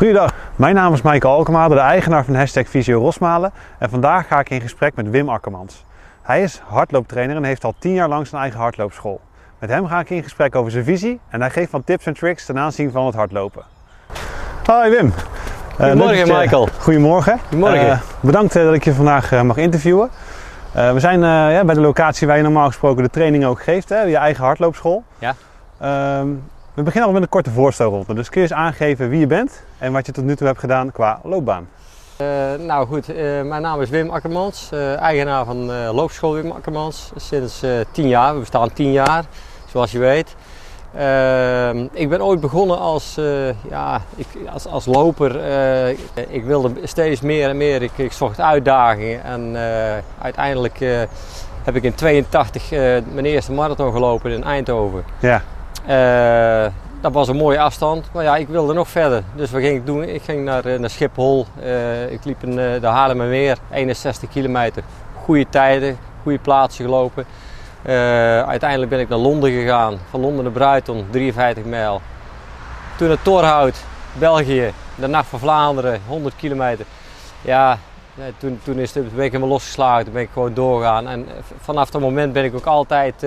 Goedendag, mijn naam is Michael Alkema, de eigenaar van hashtag Visio Rosmalen. En vandaag ga ik in gesprek met Wim Akkermans. Hij is hardlooptrainer en heeft al 10 jaar lang zijn eigen hardloopschool. Met hem ga ik in gesprek over zijn visie en hij geeft van tips en tricks ten aanzien van het hardlopen. Hoi Wim. Eh, goedemorgen uh, Michael. Goedemorgen. Goedemorgen. Uh, bedankt dat ik je vandaag mag interviewen. we zijn ja, bij de locatie waar je normaal gesproken de training ook geeft, hè, je eigen hardloopschool. Ja. Ehm, we beginnen al met een korte voorstelronde. Dus kun je eens aangeven wie je bent en wat je tot nu toe hebt gedaan qua loopbaan? Uh, nou goed, uh, mijn naam is Wim Akkermans, uh, eigenaar van loopschool Wim Akkermans. Sinds 10 jaar, we bestaan 10 jaar, zoals je weet. Ehm, ik ben ooit begonnen als, ja, ik, als, als loper. ik wilde steeds meer en meer. Ik, ik zocht uitdagingen en uiteindelijk heb ik in 82 mijn eerste marathon gelopen in Eindhoven. Ja. Uh, dat was een mooie afstand, maar ja, ik wilde nog verder. Dus wat ging ik doen? Ik ging naar, eh, naar Schiphol. Uh, ik liep in de Haarlemmermeer, 61 kilometer. Goede tijden, goede plaatsen gelopen. uiteindelijk ben ik naar Londen gegaan. Van Londen naar Bruiton, 53 mijl. Toen naar Torhout, België. De Nacht van Vlaanderen, 100 kilometer. Ja, toen, toen is het, ben ik helemaal losgeslagen. Toen ben ik gewoon doorgaan. En vanaf dat moment ben ik ook altijd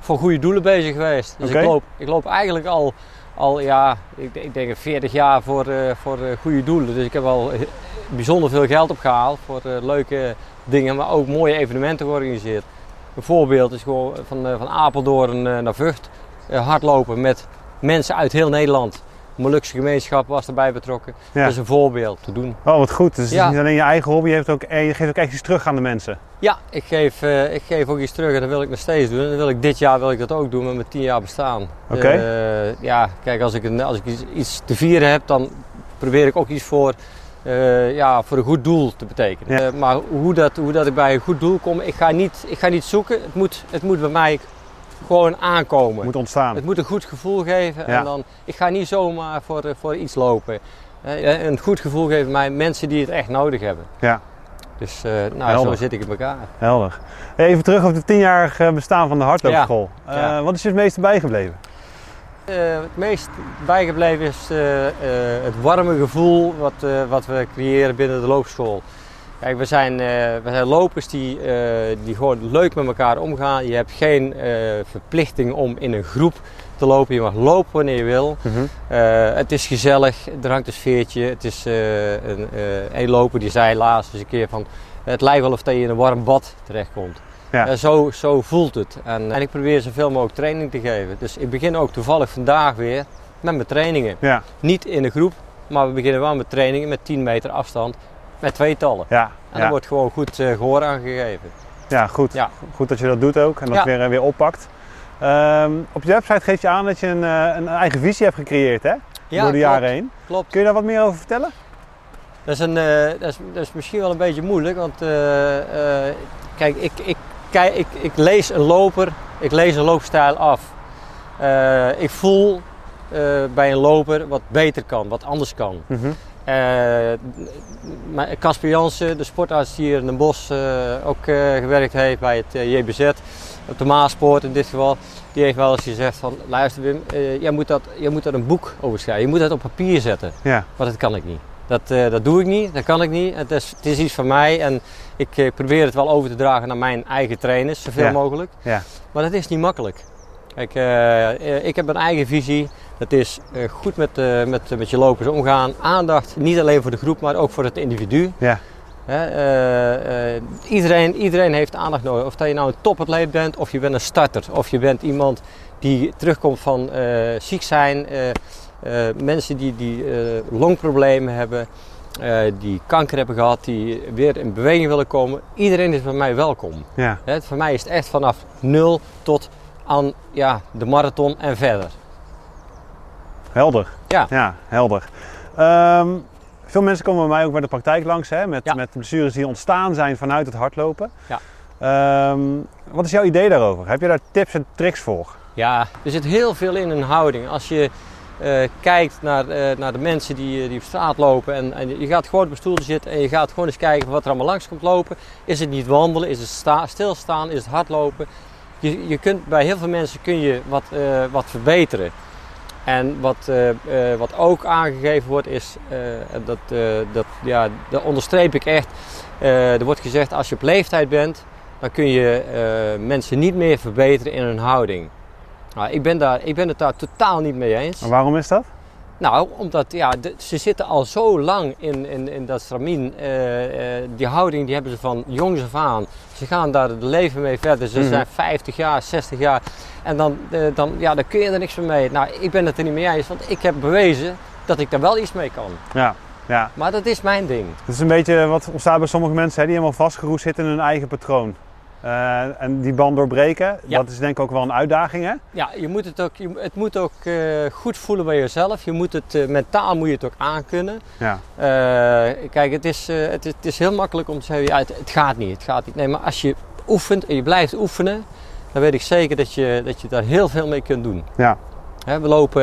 voor goede doelen bezig geweest. Dus ik, loop, ik loop eigenlijk al, al ja, ik, ik denk 40 jaar voor, uh, voor uh, goede doelen. Dus ik heb al bijzonder veel geld opgehaald voor leuke dingen, maar ook mooie evenementen georganiseerd. Een voorbeeld is gewoon van, van Apeldoorn naar Vught hardlopen met mensen uit heel Nederland. Molukse gemeenschap was erbij betrokken. Dat is een voorbeeld te doen. Oh, wat goed. Dus het is niet alleen je eigen hobby, je, hebt ook, je geeft ook echt iets terug aan de mensen. Ja, ik geef, uh, ik geef ook iets terug en dat wil ik nog steeds doen. En wil ik, dit jaar wil ik dat ook doen met mijn 10 jaar bestaan. Oké. Uh, ja, kijk, als ik, een, als ik iets te vieren heb, dan probeer ik ook iets voor, uh, ja, voor een goed doel te betekenen. Ja. maar hoe dat, hoe dat ik bij een goed doel kom, ik ga niet, ik ga niet zoeken. Het moet, het moet bij mij gewoon aankomen. Het moet ontstaan. Het moet een goed gevoel geven. En dan, ik ga niet zomaar voor, voor iets lopen. Een goed gevoel geven mij mensen die het echt nodig hebben. Ja. Dus uh, nou, zo zit ik in elkaar. Helder. Even terug op het tienjarige bestaan van de hardloopschool. Ja. Wat is je het meeste bijgebleven? Het meest bijgebleven is het warme gevoel wat, wat we creëren binnen de loopschool. Kijk, we zijn, we zijn lopers die, die gewoon leuk met elkaar omgaan. Je hebt geen verplichting om in een groep te lopen. Je mag lopen wanneer je wil. Mhm. Eh, het is gezellig, er hangt een sfeertje. Het is uh, een, uh, een loper die zei laatst eens een keer van... Het lijkt wel of je in een warm bad terechtkomt. Ja. zo, zo voelt het. En, en, ik probeer zoveel mogelijk training te geven. Dus ik begin ook toevallig vandaag weer met mijn trainingen. Ja. Niet in een groep, maar we beginnen wel met trainingen met 10 meter afstand. Met tweetallen. Ja. En dan wordt gewoon goed gehoor aangegeven. Ja, goed. Ja. Goed dat je dat doet ook en dat weer, weer oppakt. Um, op je website geef je aan dat je een, uh, een eigen visie hebt gecreëerd hè? Ja, door de klopt, jaren heen. Klopt. Kun je daar wat meer over vertellen? Dat is, een, uh, dat is, dat is misschien wel een beetje moeilijk, want uh, kijk, ik, ik, kijk ik, ik lees een loper, ik lees een loopstijl af. ik voel bij een loper wat beter kan, wat anders kan. Mm -hmm. Casper Jansen, de sportarts die hier in Den Bosch ook gewerkt heeft bij het JBZ, op de Maaspoort in dit geval, die heeft wel eens gezegd van luister Wim, uh, jij, moet dat, jij moet dat een boek over schrijven. Je moet dat op papier zetten. Ja. Maar dat kan ik niet. Dat, uh, dat doe ik niet, dat kan ik niet. Het is, het is iets van mij en ik uh, probeer het wel over te dragen naar mijn eigen trainers, zoveel ja. mogelijk. Ja. Maar dat is niet makkelijk. Kijk, ik heb een eigen visie. Dat is goed met, met, met je lopers omgaan. Aandacht, niet alleen voor de groep, maar ook voor het individu. Ja. Iedereen, iedereen heeft aandacht nodig. Of dat je nou een topatleet bent, of je bent een starter, of je bent iemand die terugkomt van ziek zijn, mensen die, die longproblemen hebben, die kanker hebben gehad, die weer in beweging willen komen. Iedereen is bij mij welkom. Ja. voor mij is het echt vanaf nul tot aan ja, de marathon en verder. Helder. Ja, ja helder. Um, veel mensen komen bij mij ook bij de praktijk langs hè, met, ja. met blessures die ontstaan zijn vanuit het hardlopen. Ja. Um, wat is jouw idee daarover? Heb je daar tips en tricks voor? Ja, er zit heel veel in een houding. Als je uh, kijkt naar, uh, naar de mensen die, die op straat lopen en, en, je gaat gewoon op een stoel zitten en je gaat gewoon eens kijken wat er allemaal langs komt lopen. Is het niet wandelen? Is het sta, stilstaan? Is het hardlopen? Je, je kunt, bij heel veel mensen kun je wat, uh, wat verbeteren. En wat, eh, eh, wat ook aangegeven wordt is, eh, dat, eh, dat, ja, dat onderstreep ik echt. Eh, er wordt gezegd als je op leeftijd bent, dan kun je eh, mensen niet meer verbeteren in hun houding. Nou, ik, ben daar, ik ben het daar totaal niet mee eens. En waarom is dat? Nou, omdat ja, de- ze zitten al zo lang in, in, in dat stramien. Eh, eh, die houding die hebben ze van jongs af aan. Ze gaan daar het leven mee verder. Ze Mhm. zijn 50 jaar, 60 jaar. En dan, eh, dan, ja, dan kun je er niks meer mee. Nou, ik ben het er niet mee eens, want ik heb bewezen dat ik daar wel iets mee kan. Ja, ja. Maar dat is mijn ding. Het is een beetje wat ontstaat bij sommige mensen hè, die helemaal vastgeroest zitten in hun eigen patroon. Eh, en die band doorbreken, Ja. dat is denk ik ook wel een uitdaging hè? Ja, je moet het, ook, je, het moet ook eh, goed voelen bij jezelf. Je moet het, eh, mentaal moet je het ook aankunnen. Ja, kijk, het is, het, is- het is heel makkelijk om te zeggen, ja, het, het gaat niet, het gaat niet. Nee, maar als je oefent en je blijft oefenen, dan weet ik zeker dat je, dat je daar heel veel mee kunt doen. ja, Hè, we, lopen,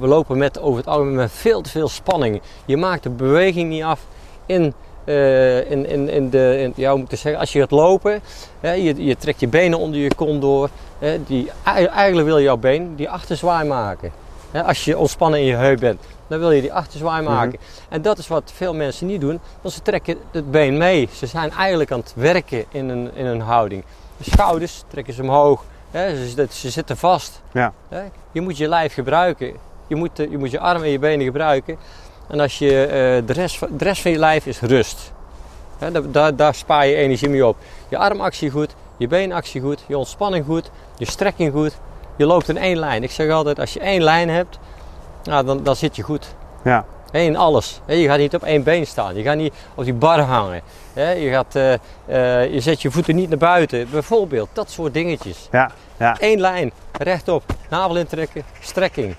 we lopen met, over het algemeen met veel te veel spanning. Je maakt de beweging niet af in, eh, in, in, in de, in, ja, moet ik zeggen, als je gaat lopen, hè, je, je trekt je benen onder je kont door. Hè, die, eigenlijk wil je jouw been die achterzwaai maken. Hè, als je ontspannen in je heup bent, dan wil je die achterzwaai maken. En dat is wat veel mensen niet doen, want ze trekken het been mee. Ze zijn eigenlijk aan het werken in een, in een houding. De schouders trekken ze omhoog, hè, ze, zitten- ze zitten vast. Ja. Je moet je lijf gebruiken. Je moet, eh, je moet je armen en je benen gebruiken. En als je, eh, de, rest, van- de rest van je lijf is rust. Daar, daar, daar spaar je energie mee op. Je armactie goed, je beenactie goed, je ontspanning goed, je strekking goed. Je loopt in één lijn. Ik zeg altijd, als je één lijn hebt, nou, dan, dan zit je goed. ja, In alles. Je gaat niet op één been staan. Je gaat niet op die bar hangen. Je, gaat, eh, eh, je zet je voeten niet naar buiten. Bijvoorbeeld, dat soort dingetjes. ja, ja, Eén lijn, rechtop, navel intrekken, strekking.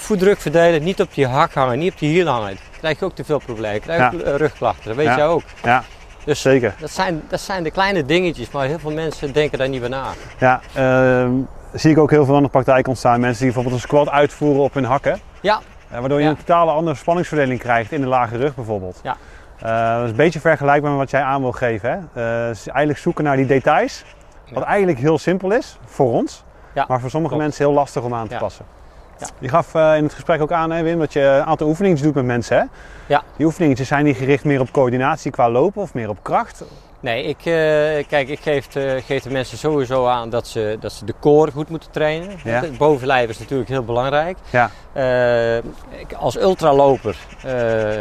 Voetdruk verdelen, niet op je hak hangen, niet op je hiel hangen. Dan krijg je ook te veel problemen. Krijg je Ja. ook, eh, rugklachten, dat weet Ja. jij ook. ja, Dus zeker. dat zijn, dat zijn de kleine dingetjes, maar heel veel mensen denken daar niet bij na. Ja, ehm, zie ik ook heel veel in de praktijk ontstaan. Mensen die bijvoorbeeld een squat uitvoeren op hun hakken. Ja, eh, waardoor je Ja. een totale andere spanningsverdeling krijgt in de lage rug bijvoorbeeld. Ja. Eh, dat is een beetje vergelijkbaar met wat jij aan wil geven. Hè? Dus eigenlijk zoeken naar die details. Wat Ja. eigenlijk heel simpel is voor ons. Ja, Maar voor sommige klopt. mensen heel lastig om aan te Ja. passen. Ja. Je gaf eh, in het gesprek ook aan, hè, Wim, dat je een aantal oefeningen doet met mensen. Hè? Ja. Die oefeningen zijn die gericht meer op coördinatie qua lopen of meer op kracht? nee, ik, eh, kijk, ik geef de, geef de mensen sowieso aan dat ze, dat ze de core goed moeten trainen. Ja. Het bovenlijf is natuurlijk heel belangrijk. Ja, Eh, als ultraloper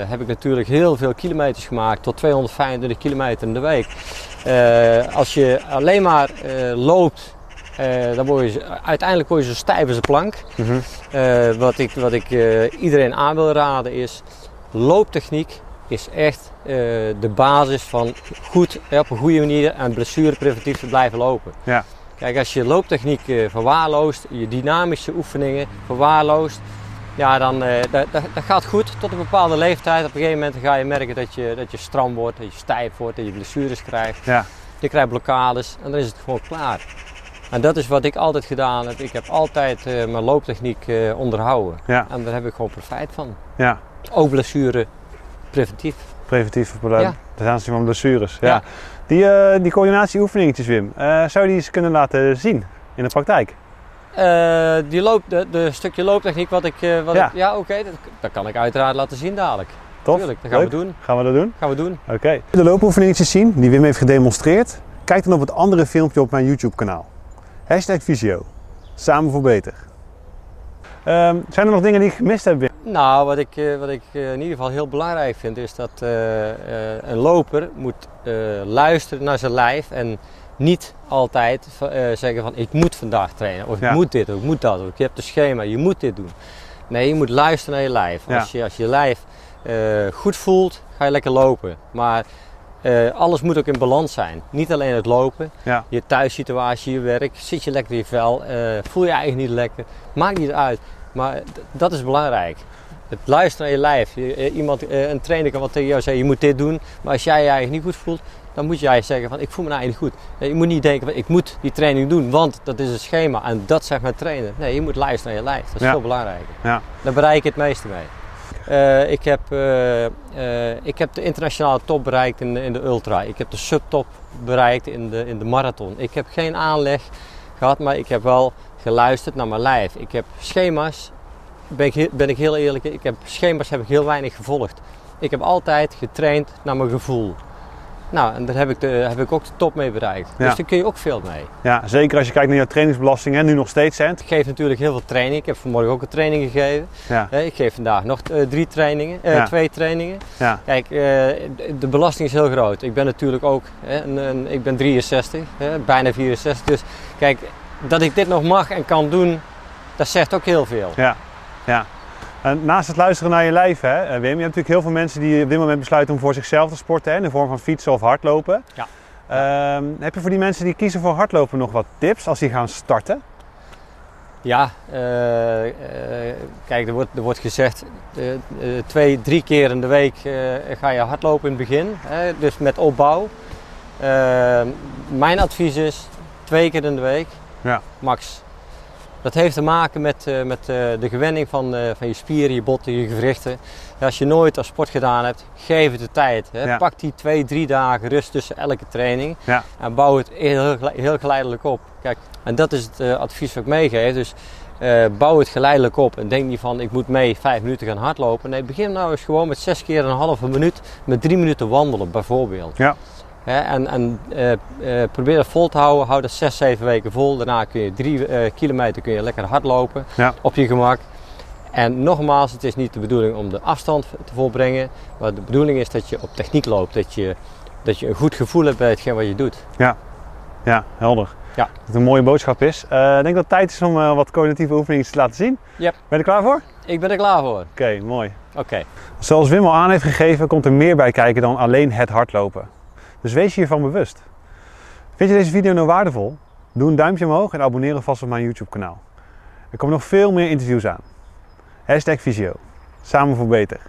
heb ik natuurlijk heel veel kilometers gemaakt, tot 225 kilometer in de week. Als je alleen maar loopt, eh, dan word je, uiteindelijk word je zo stijf als een plank. Mhm. Eh, wat ik, wat ik eh, iedereen aan wil raden is, looptechniek is echt de basis van goed, op een goede manier en blessurepreventief te blijven lopen. Ja. Kijk, als je looptechniek verwaarloost, je dynamische oefeningen verwaarloost, ja, dan dat, dat, dat gaat goed tot een bepaalde leeftijd. Op een gegeven moment ga je merken dat je, dat je stram wordt, dat je stijf wordt, dat je blessures krijgt. ja, Je krijgt blokkades en dan is het gewoon klaar. En dat is wat ik altijd gedaan heb. Ik heb altijd eh, mijn looptechniek eh, onderhouden. ja, En daar heb ik gewoon profijt van. ja. Ook blessure preventief. Preventief probleem. Ja. Ten aanzien van blessures. Ja. Ja. Die, eh die coördinatieoefeningetjes, Wim, zou je die eens kunnen laten zien in de praktijk? Die loop, de, de stukje looptechniek wat ik... wat Ja. ja, oké, dat, dat kan ik uiteraard laten zien dadelijk. Tof? Tuurlijk, dat gaan Leuk. we doen. Gaan we dat doen? Gaan we doen. Oké. De loopoefeningetjes zien die Wim heeft gedemonstreerd? Kijk dan op het andere filmpje op mijn YouTube kanaal. Hashtag Visio. Samen voor beter. Ehm, zijn er nog dingen die ik gemist heb? Nou, wat ik, eh, wat ik eh, in ieder geval heel belangrijk vind is dat eh, een loper moet luisteren naar zijn lijf en niet altijd zeggen van ik moet vandaag trainen of Ja. ik moet dit of ik moet dat of je hebt een schema, je moet dit doen. Nee, je moet luisteren naar je lijf. Ja. Als, je, als je lijf goed voelt, ga je lekker lopen. Maar eh, alles moet ook in balans zijn. Niet alleen het lopen, Ja. je thuissituatie, je werk, zit je lekker in je vel, eh, voel je eigenlijk niet lekker, maakt niet uit. Maar dat is belangrijk. Het luisteren naar je lijf. Je- eh, Iemand, een trainer kan wat tegen jou zeggen, je moet dit doen. Maar als jij je eigenlijk niet goed voelt, dan moet jij zeggen van ik voel me nou eigenlijk niet goed. Je moet niet denken van ik moet die training doen, want dat is een schema en dat zegt mijn trainer. Nee, je moet luisteren naar je lijf. Dat is Ja. veel belangrijker. Ja. Daar bereik je het meeste mee. Eh, ik, heb, eh, eh, ik heb de internationale top bereikt in, de- in de ultra. Ik heb de subtop bereikt in de, in de marathon. Ik heb geen aanleg gehad, maar ik heb wel geluisterd naar mijn lijf. Ik heb schema's ben ik, ben ik heel eerlijk, ik heb schema's heb ik heel weinig gevolgd. Ik heb altijd getraind naar mijn gevoel. Nou, en daar heb ik, de, heb ik ook de top mee bereikt. Ja. Dus daar kun je ook veel mee. Ja, zeker als je kijkt naar jouw trainingsbelasting, hè, nu nog steeds cent. Ik geef natuurlijk heel veel training. Ik heb vanmorgen ook een training gegeven. Ja, Ik geef vandaag nog eh, drie trainingen, eh, Ja. twee trainingen. Kijk, eh, de- de belasting is heel groot. Ik ben natuurlijk ook, hè, een, een- ik ben 63, hè, bijna 64. Dus kijk, dat ik dit nog mag en kan doen, dat zegt ook heel veel. ja, ja. En naast het luisteren naar je lijf, hè, eh, Wim, je hebt natuurlijk heel veel mensen die op dit moment besluiten om voor zichzelf te sporten, hè, in de vorm van fietsen of hardlopen. Ja. Ehm, heb je voor die mensen die kiezen voor hardlopen nog wat tips als die gaan starten? Ja, eh, eh, kijk, er wordt, er wordt gezegd twee, drie keer in de week ga je hardlopen in het begin. Hè, dus met opbouw. Eh, mijn advies is twee keer in de week, Ja. max. Dat heeft te maken met, eh, met eh, de gewenning van, eh, van je spieren, je botten, je gewrichten. Als je nooit aan sport gedaan hebt, geef het de tijd. Hè. Ja. Pak die twee, drie dagen rust tussen elke training. Ja. En bouw het heel, heel geleidelijk op. Kijk, en dat is het advies wat ik meegeef. Dus bouw het geleidelijk op. En denk niet van ik moet mee vijf minuten gaan hardlopen. Nee, begin nou eens gewoon met zes keer een halve minuut met drie minuten wandelen bijvoorbeeld. Ja. Hè, en en eh, eh, probeer dat vol te houden. Hou dat zes, zeven weken vol. Daarna kun je drie eh, kilometer kun je lekker hardlopen Ja. op je gemak. En nogmaals, het is niet de bedoeling om de afstand te volbrengen. Maar de bedoeling is dat je op techniek loopt. Dat je, dat je een goed gevoel hebt bij hetgeen wat je doet. Ja, helder. Ja. Dat het een mooie boodschap is. Ik denk dat het tijd is om wat cognitieve oefeningen te laten zien. Yep. Ben je er klaar voor? Ik ben er klaar voor. Oké, mooi. Oké. Zoals Wim al aan heeft gegeven, komt er meer bij kijken dan alleen het hardlopen. Dus wees je hiervan bewust. Vind je deze video nou waardevol? Doe een duimpje omhoog en abonneer alvast op mijn YouTube kanaal. Er komen nog veel meer interviews aan. Hashtag Visio. Samen voor beter.